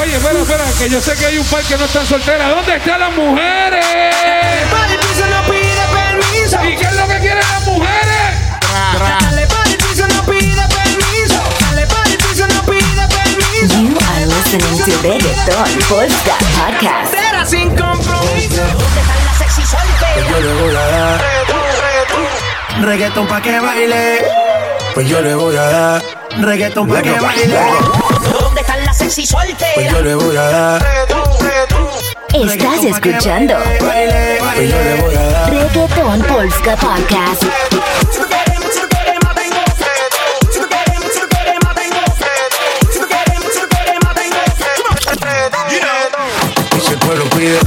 Oye, espera, espera, que yo sé que hay un par que no están solteras. ¿Dónde están las mujeres? Para el piso no pide permiso. ¿Y qué es lo que quieren las mujeres? Dale para el piso no pide permiso. Dale para el piso no pide permiso. You are listening to Reggaeton Polska Podcast. Será sin compromiso. Pues yo le voy a dar reggaetón pa' que baile. Pues yo le voy a dar reggaetón pa' que baile. ¿Dónde están las sexy? Pues yo le voy a dar Estás escuchando. Pues yo le voy a dar Reggaeton Polska Podcast. y si el pueblo pide.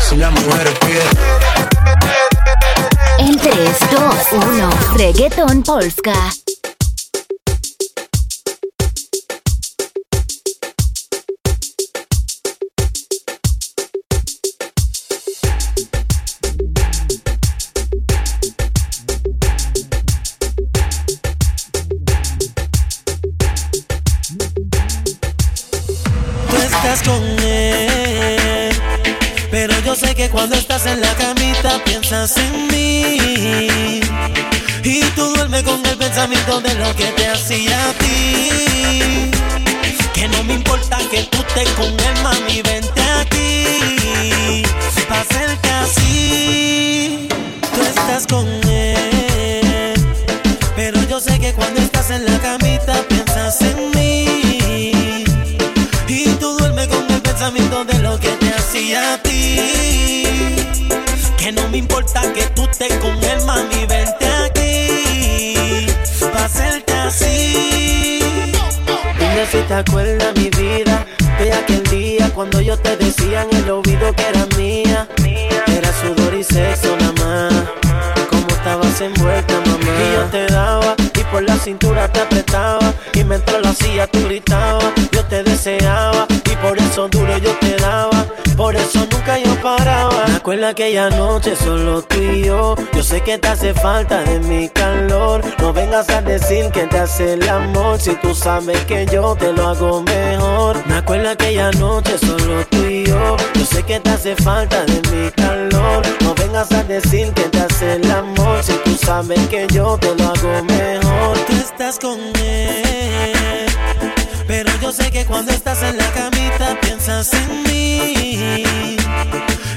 Si. En 3, 2, 1. Reggaeton Polska. Que cuando estás en la camita piensas en mí. Y tú duermes con el pensamiento de lo que te hacía a ti. Que no me importa que tú estés con él, mami, vente aquí. Pa' hacerte así, tú estás con Que no me importa que tú estés con él, mami, vente aquí. Pa' hacerte así. Dime si te acuerdas, mi vida, de aquel día cuando yo te decía en el oído que era mía. Era sudor y sexo nada más. Como estabas envuelta, mamá. Y yo te daba y por la cintura te apretaba. Y mientras lo hacía, tú gritabas. Yo te deseaba eso nunca yo paraba. Me acuerdo aquella noche solo tú y yo. Yo sé que te hace falta de mi calor. No vengas a decir que te hace el amor. Si tú sabes que yo te lo hago mejor. Me acuerdo aquella noche solo tú y yo. Yo sé que te hace falta de mi calor. No vengas a decir que te hace el amor. Si tú sabes que yo te lo hago mejor. Tú estás con él. Pero yo sé que cuando estás en la camita piensas en mí.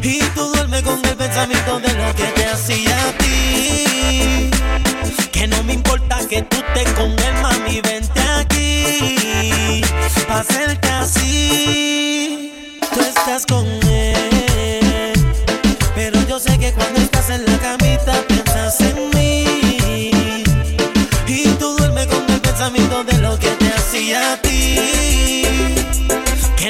Y tú duermes con el pensamiento de lo que te hacía a ti. Que no me importa que tú estés con él, mami, vente aquí. Pa' hacerte así. Tú estás con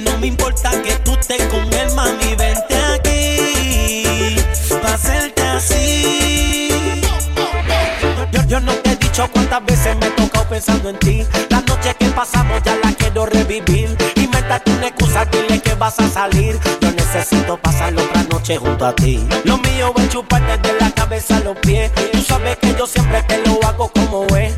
No me importa que tú estés con él, mami, vente aquí. Pa' hacerte así. Yo, yo no te he dicho cuántas veces me he tocado pensando en ti. La noche que pasamos ya la quiero revivir. Invéntate una excusa, dile que vas a salir. Yo necesito pasar otra noche junto a ti. Lo mío es chupar desde la cabeza a los pies. Tú sabes que yo siempre te lo hago como es.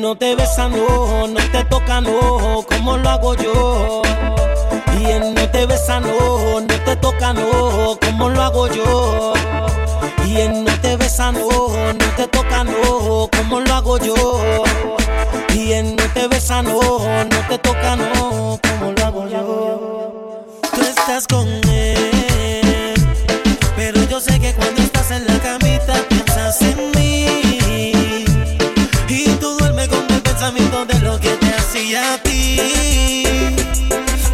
No te besa, no, no te toca, no, como lo hago yo. Y él no te besa, no, no te toca, no, como lo hago yo. Y él no te besa, no, no te toca, no, como lo hago yo. Y él no te besa, no, no te toca, no, como lo hago yo. Tú estás con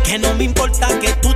que no me importa que tú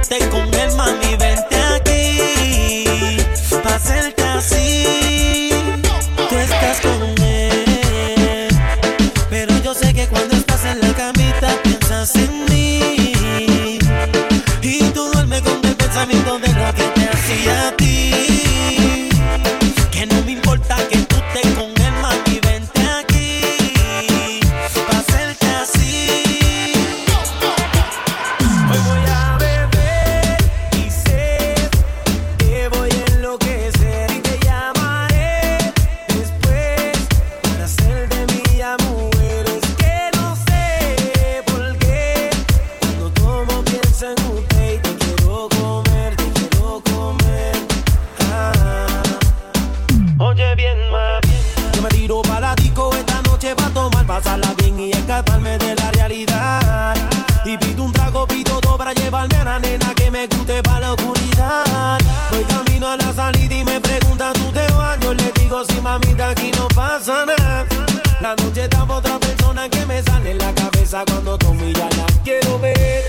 sonrisa cuando tú la quiero ver.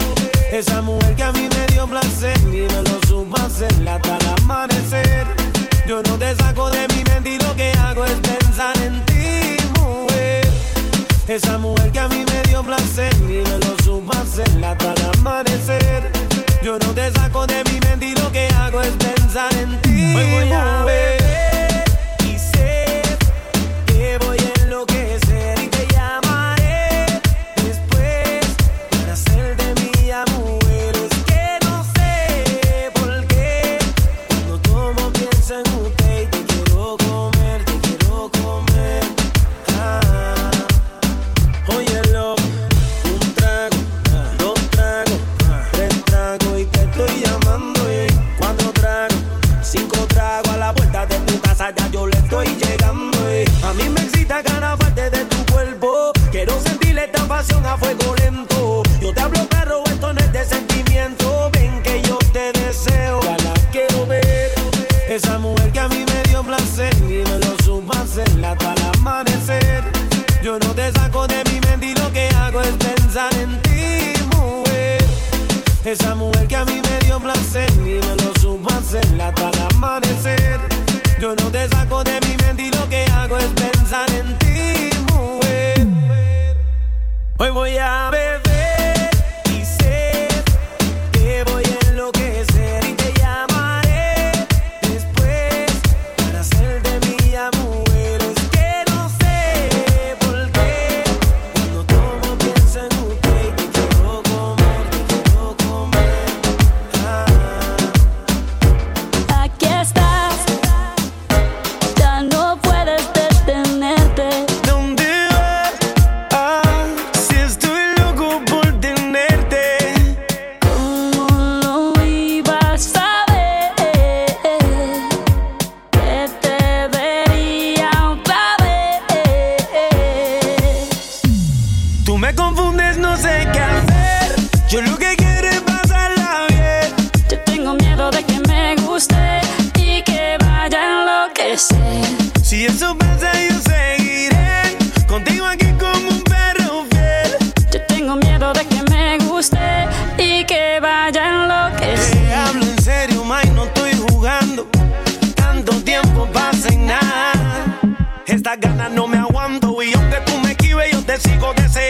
Esa mujer que a mí me dio placer y me lo supo hacer hasta el amanecer. Yo no te saco de mi mente y lo que hago es pensar en ti, mujer. Esa mujer que a mí me dio placer y me lo supo hacer hasta el amanecer. Yo no te saco de mi mente y lo que hago es pensar en ti, Hoy te sigo deseando.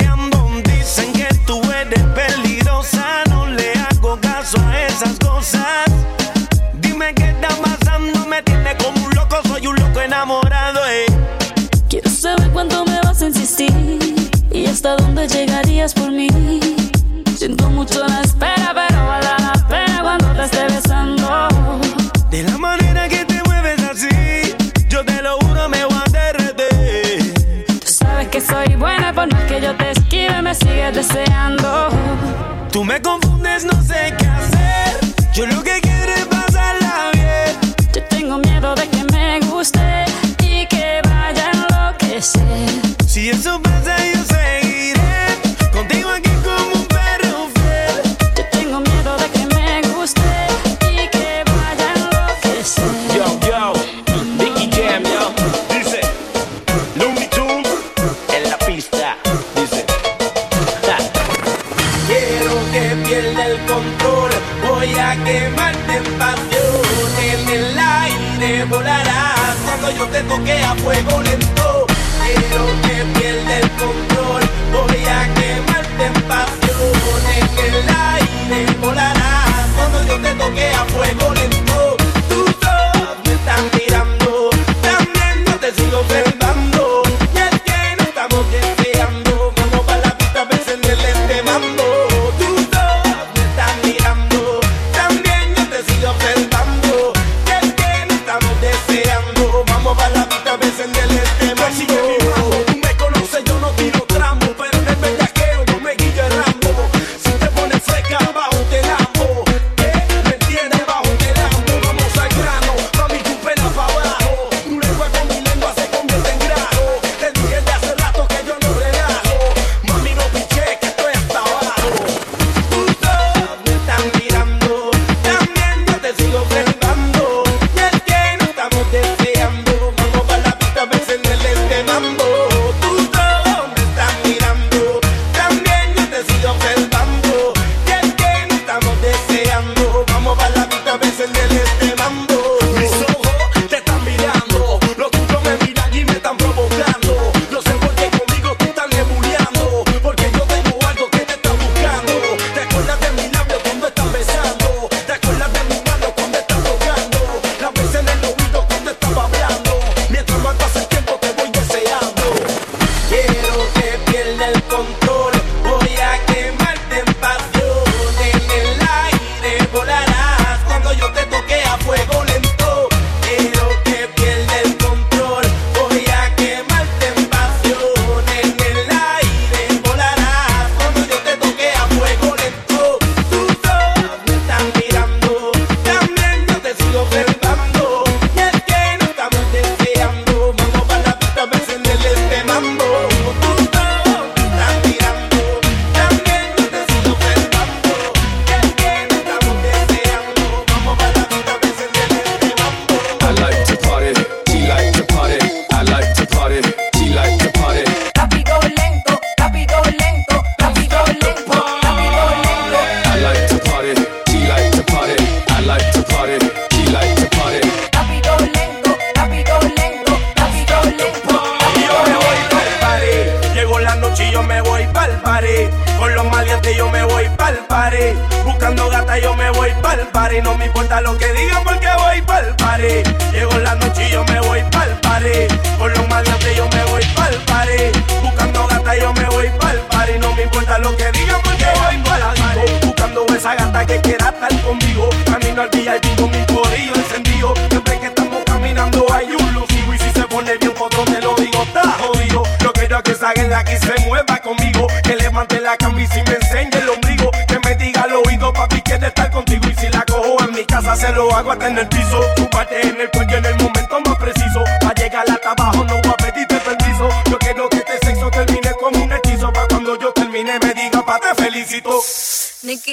con mi corillo encendido. Siempre que estamos caminando hay un lucido. Y si se pone bien, otro te lo digo, está jodido. Yo quiero que salgan aquí se mueva conmigo. Que levante la camisa y me enseñe el ombligo. Que me diga al oído, papi, quiere estar contigo. Y si la cojo en mi casa, se lo hago hasta en el piso. Tu parte en el cuello en el momento más preciso.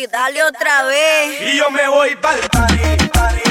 Dale otra vez. Y yo me voy para el.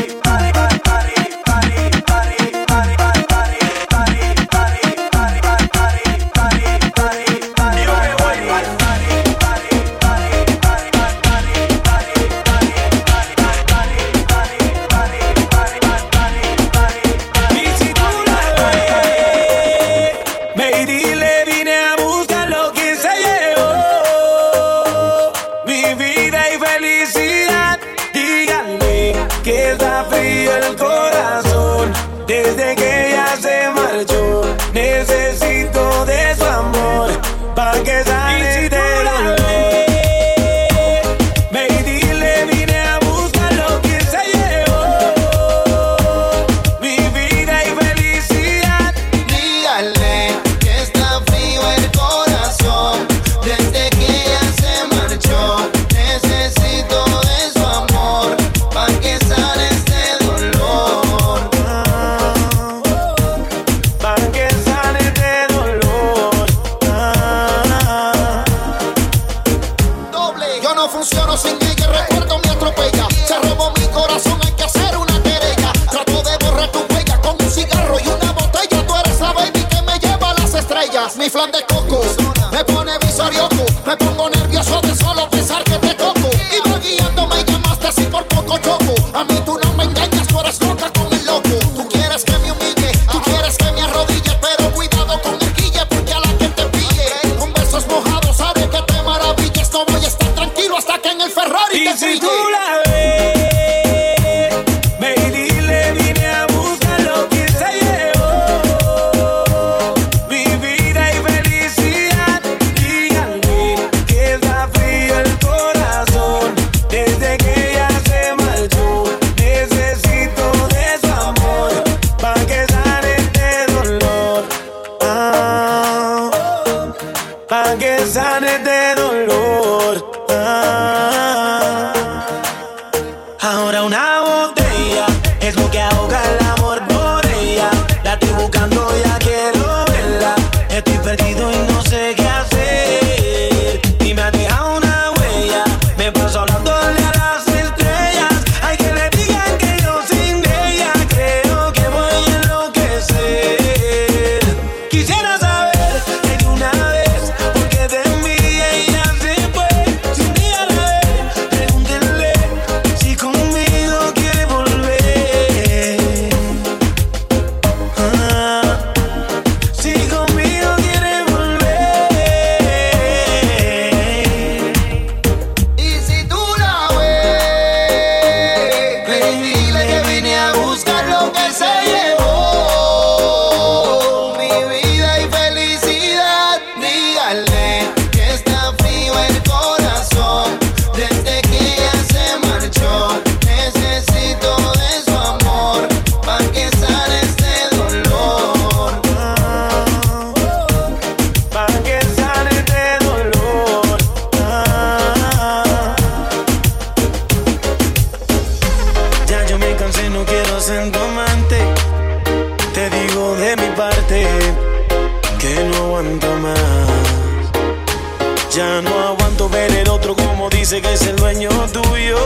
Ya no aguanto ver el otro como dice que es el dueño tuyo.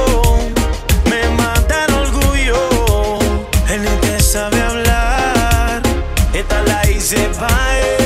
Me mata el orgullo, él ni te sabe hablar. Esta la hice para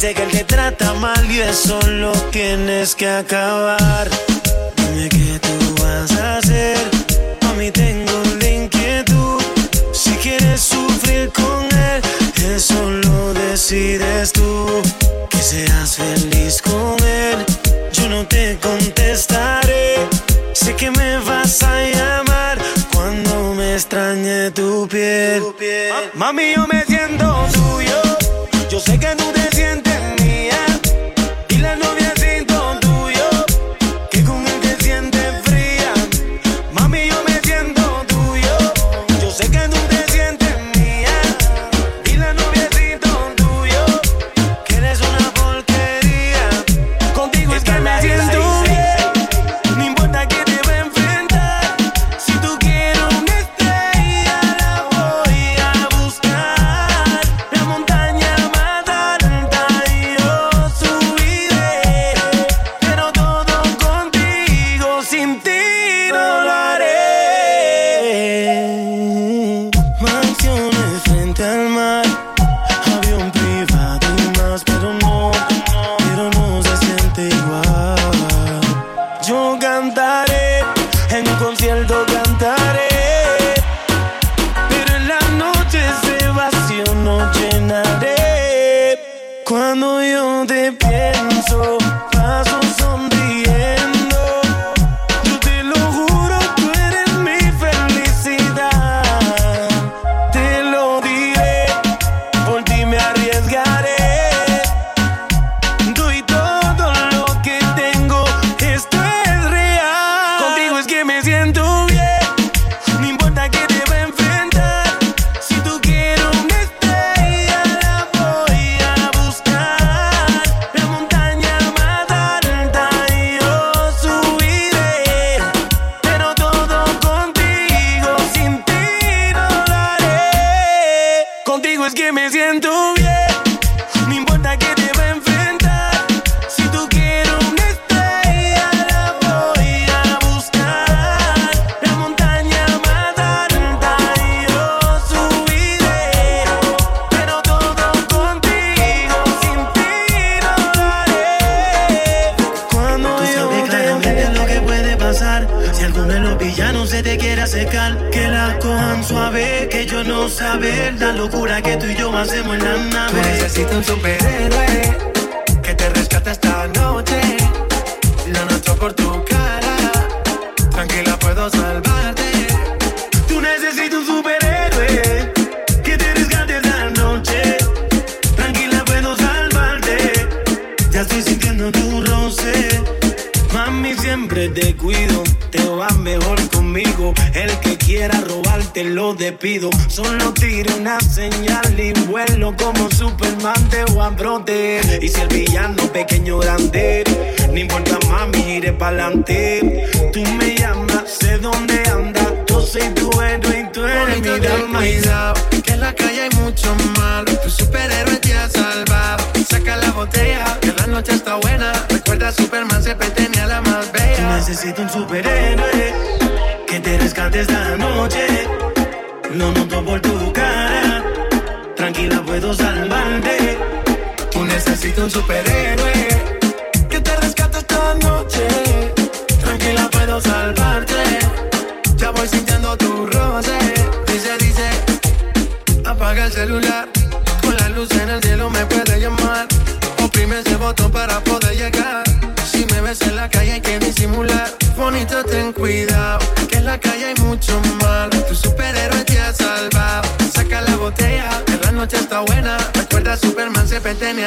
Dice que él te trata mal y eso lo tienes que acabar. Dime qué tú vas a hacer. Mami, tengo la inquietud. Si quieres sufrir con él, eso lo decides tú. Que seas feliz con él. Yo no te contestaré. Sé que me vas a llamar cuando me extrañe tu piel. Tu piel. Ah, mami, yo me esta noche Solo tiro una señal y vuelo como Superman de Juan Brote. Y si el villano pequeño grande, no importa mami, iré pa'lante. Tú me llamas, sé dónde andas. Yo soy tu héroe y tú eres Bonito mi dama. Cuidado, que en la calle hay mucho malo. Tu superhéroe te ha salvado. Saca la botella, que la noche está buena. Recuerda, Superman se siempre tenía la más bella. Necesito un superhéroe que te rescate esta noche lo noto por tu cara. Tranquila, puedo salvarte. Tú necesitas un superhéroe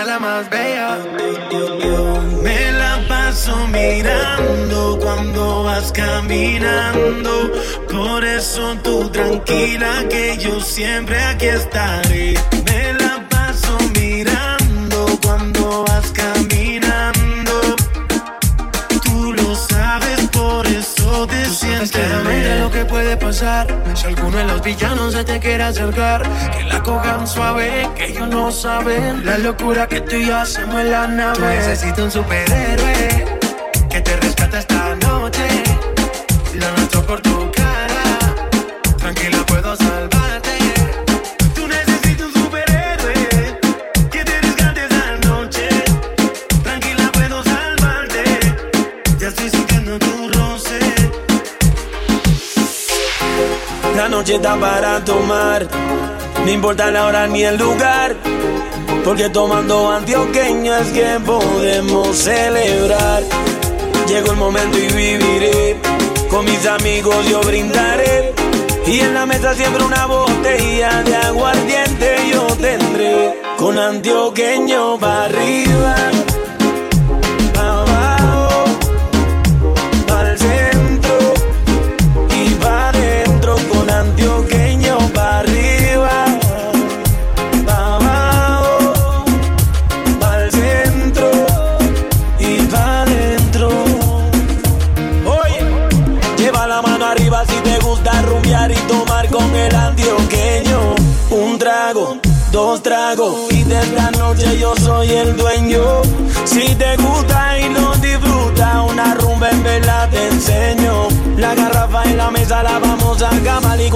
la más bella. Me la paso mirando cuando vas caminando. Por eso tú tranquila que yo siempre aquí estaré. Si alguno de los villanos se te quiere acercar, que la cojan suave, que ellos no saben la locura que tú y yo hacemos en la nave. Tú un superhéroe está para tomar. No importa la hora ni el lugar. Porque tomando antioqueño es que podemos celebrar. Llegó el momento y viviré. Con mis amigos yo brindaré. Y en la mesa siempre una botella de aguardiente yo tendré. Con antioqueño para arriba.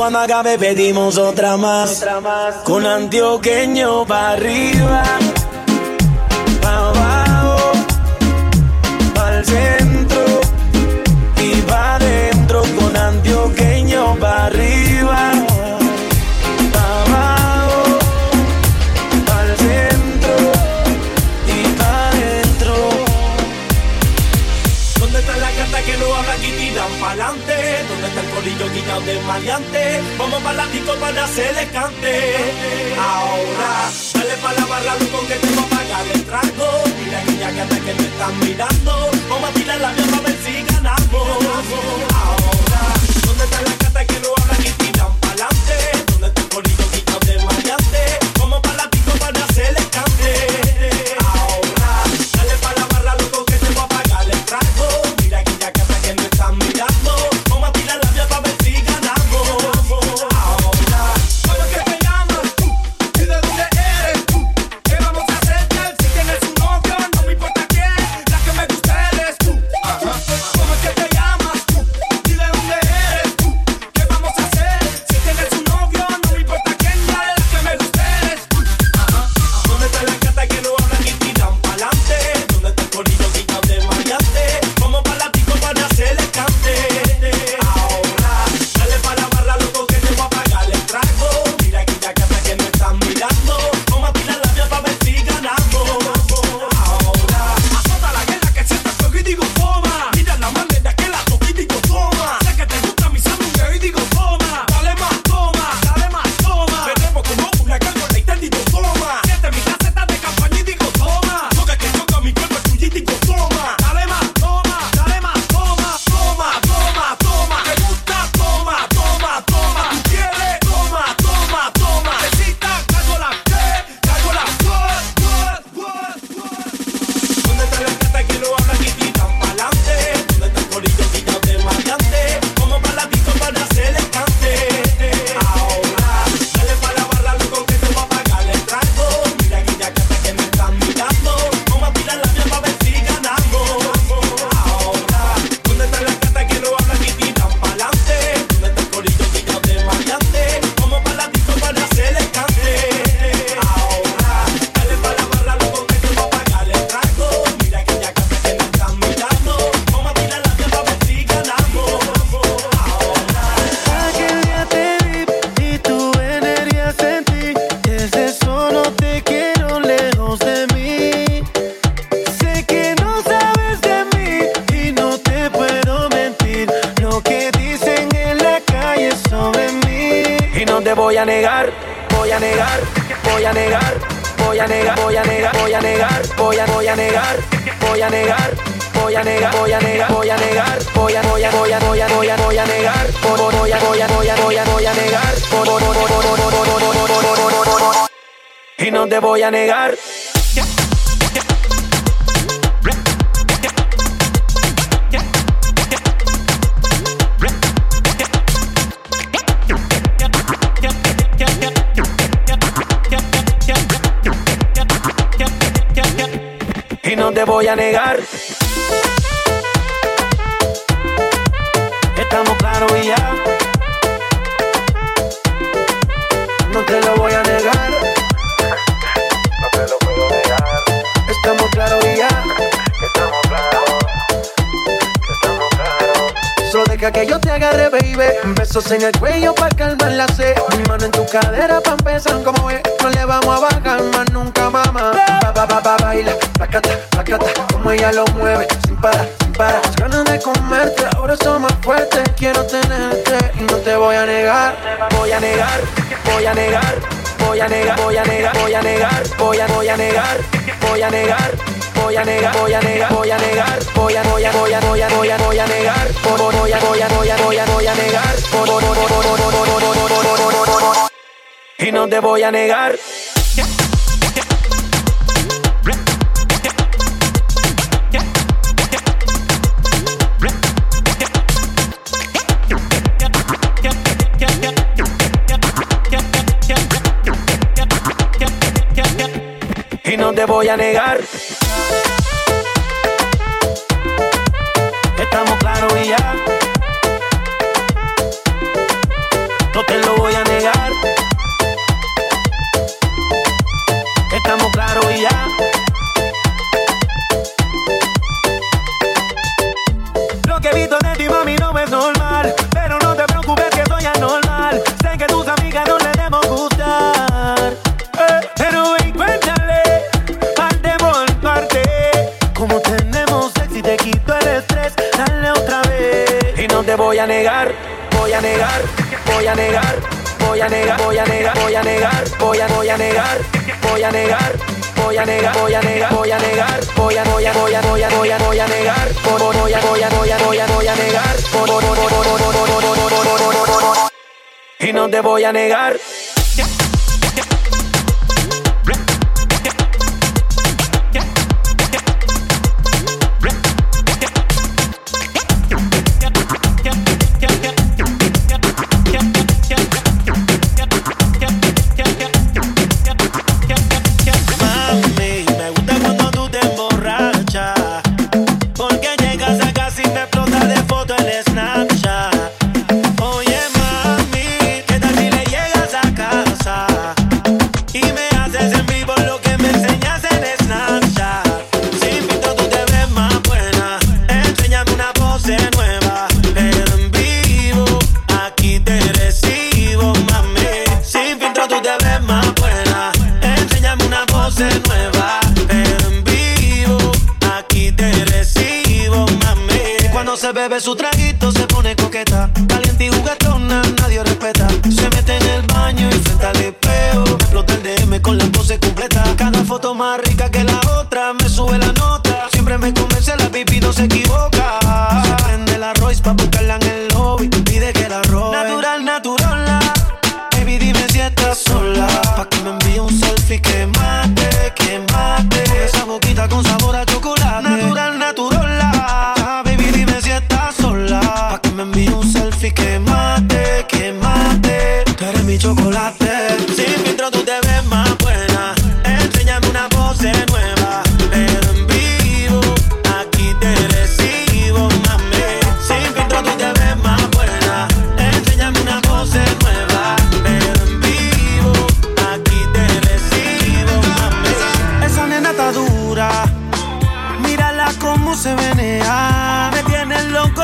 cuando acabe pedimos otra más. Con antioqueño para arriba. Pa' abajo. Pa' el centro. Y pa' adentro. Con antioqueño para arriba. rodeados de maleantes. Vamos para la disco para hacer descante. Ahora, dale para la barra, con que te voy a pagar el trago. Mira aquella gata que me están mirando. Vamos a tirar la mierda para ver si ganamos. voy a negar. Besos en el cuello pa' calmar la sed. Mi mano en tu cadera pa' empezar como es. No le vamos a bajar más nunca, mamá. Pa, pa, pa, pa, baila, placata, placata. Como ella lo mueve, sin parar, sin parar. Las ganas de comerte, ahora son más fuertes. Quiero tenerte y no te voy a negar. Voy a negar, voy a negar. Voy a negar, voy a negar, voy a negar, voy a, voy a negar, voy a negar. Voy a negar voy a negar, voy a negar, voy a negar, voy a, voy a, voy a, voy a, voy a, voy a negar, voy a, voy a, voy a, voy a, voy a, voy a negar, y no te voy a negar. y no te voy a negar. vuelve su traje.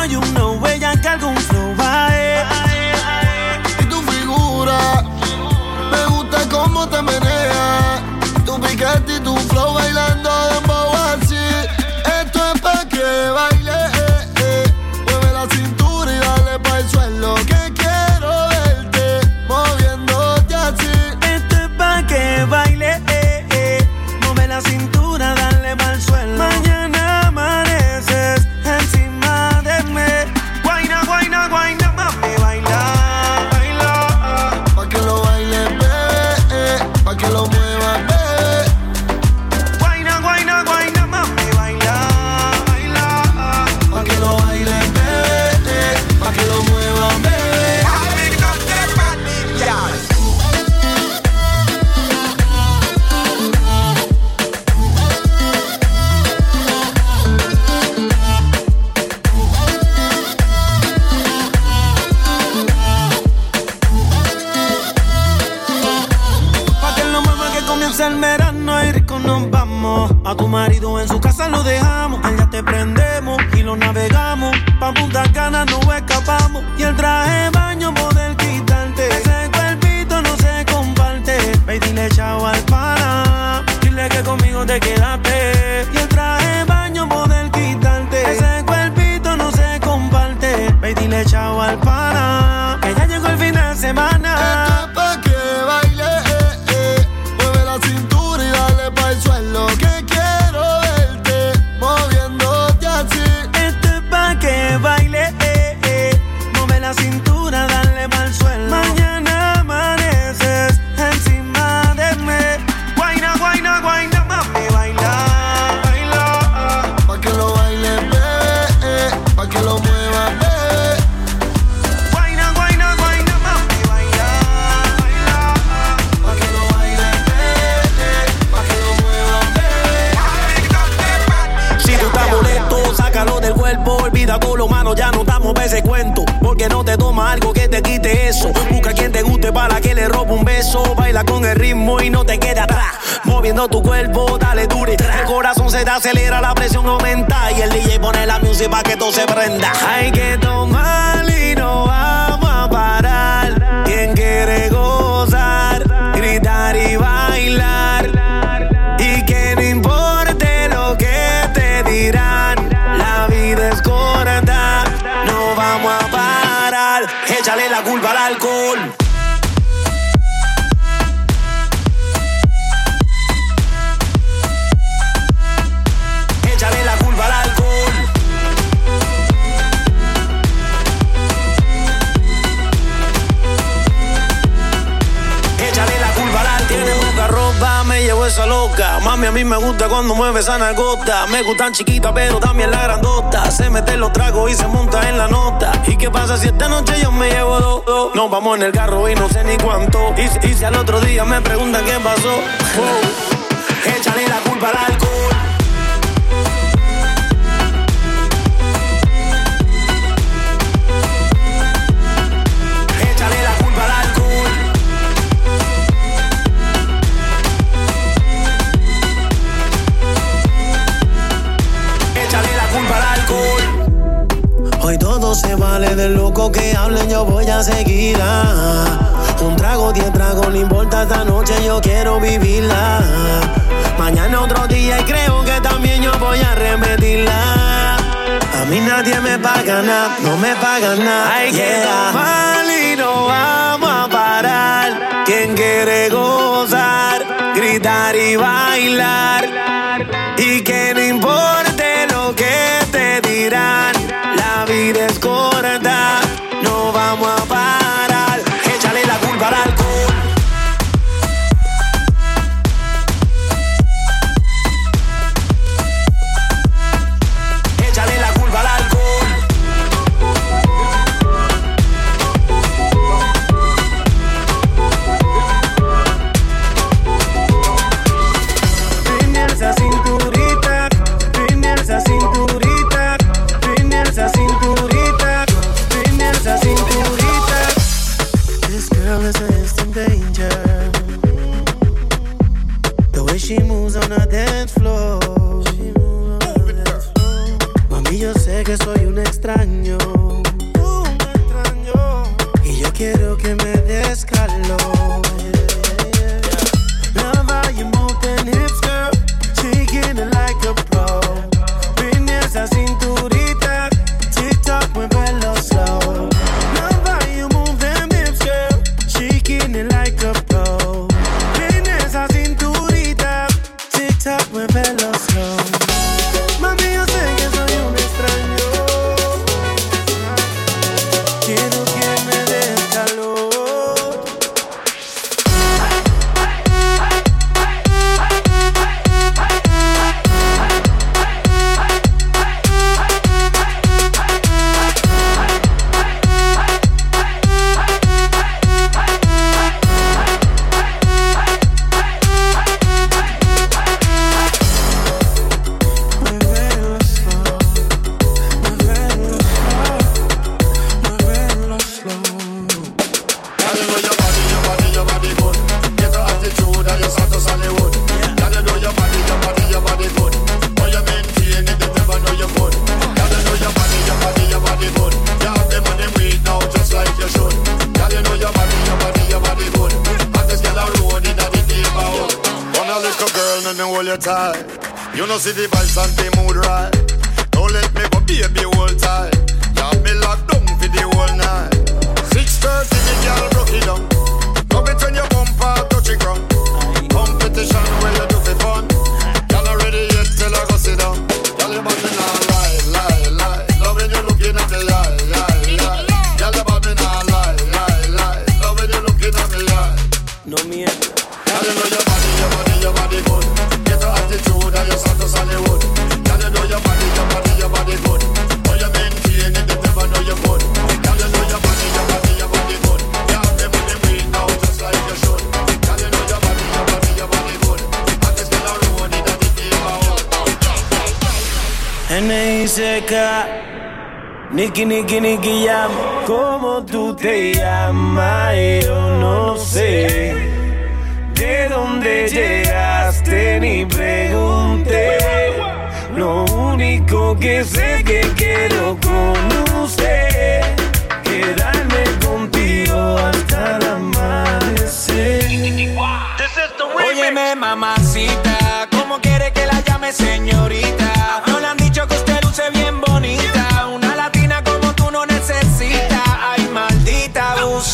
soy know huella que algún flor comparte. Ve y dile al pana. Dile que conmigo te quedaste. Y el traje baño poder quitarte. Ese cuerpito no se comparte. Ve y dile chao al pana. Que ya llegó el fin de semana. Eso. Busca quien te guste para que le robe un beso. Baila con el ritmo y no te quede atrás. Moviendo tu cuerpo, dale dure. El corazón se te acelera, la presión aumenta. Y el DJ pone la música para que todo se prenda. Hay que tomar culpa al alcohol. Mami, a mí me gusta cuando mueve esa nalgota. Me gustan chiquitas, pero también la grandota. Se mete los tragos y se monta en la nota. ¿Y qué pasa si esta noche yo me llevo dos? dos? Nos vamos en el carro y no sé ni cuánto. Y, si- y al otro día me preguntan qué pasó, oh, échale la culpa al alcohol. Se vale del loco que hablen, yo voy a seguir. ah. Un trago, diez tragos, no importa esta noche, yo quiero vivirla. Mañana otro día y creo que también yo voy a repetirla. A mí nadie me paga nada, no me pagan nada. Hay que tomar y no vamos a parar. Quien quiere gozar, gritar y bailar. Y que no importe lo que te dirán, la vida es N.I.C.K. Nicky, Nicky, Nicky, llama. ¿Cómo tú te llamas? Yo no sé. ¿De dónde llegaste? Ni pregunté. Lo único que sé que quiero con usted. Quedarme contigo hasta el amanecer. Óyeme, mamacita, ¿cómo quiere que la llame señorita?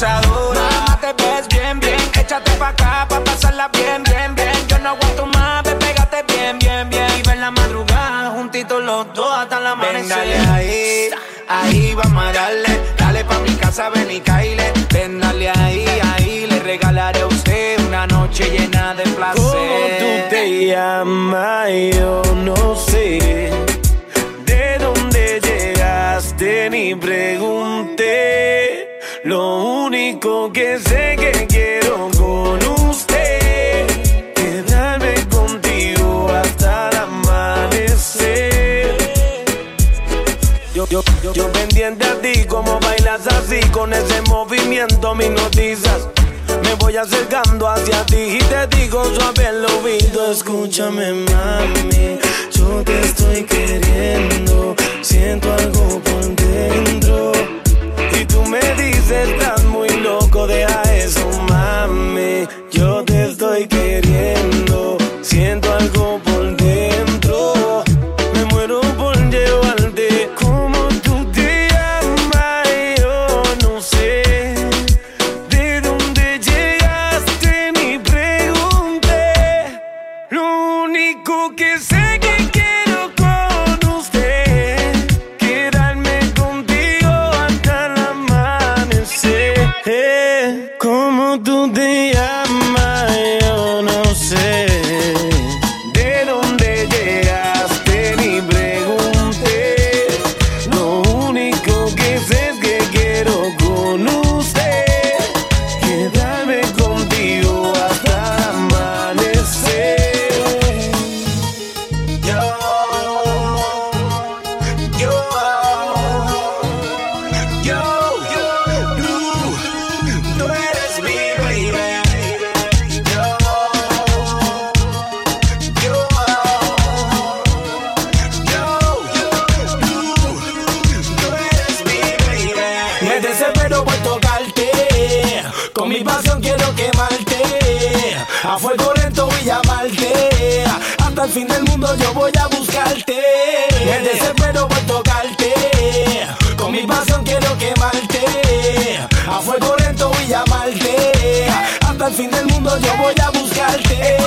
Abusadora. Mamá, te ves bien, bien. Échate pa' acá pa' pasarla bien, bien, bien. Yo no aguanto más, ve, pégate bien, bien, bien. Y ver la madrugada juntitos los dos hasta la amanecer. Ven, dale ahí, ahí vamos a darle. Dale pa' mi casa, ven y caile. Ven, dale ahí, ahí. Le regalaré a usted una noche llena de placer. ¿Cómo tú te llamas? Yo no sé. ¿De dónde llegaste? Ni pregunté. Lo único que sé que quiero con usted. Quedarme contigo hasta el amanecer. Yo, yo, yo, pendiente a ti, como bailas así, con ese movimiento, mis noticias. Me voy acercando hacia ti y te digo suave al oído, escúchame mami, yo te estoy queriendo, siento algo por dentro. Y tú me dices, estás muy loco, deja eso mami, yo te estoy queriendo, siento algo El fin del mundo yo voy a buscarte. Me desespero por tocarte. Con mi pasión quiero quemarte. A fuego lento voy a llamarte. Hasta el fin del mundo yo voy a buscarte.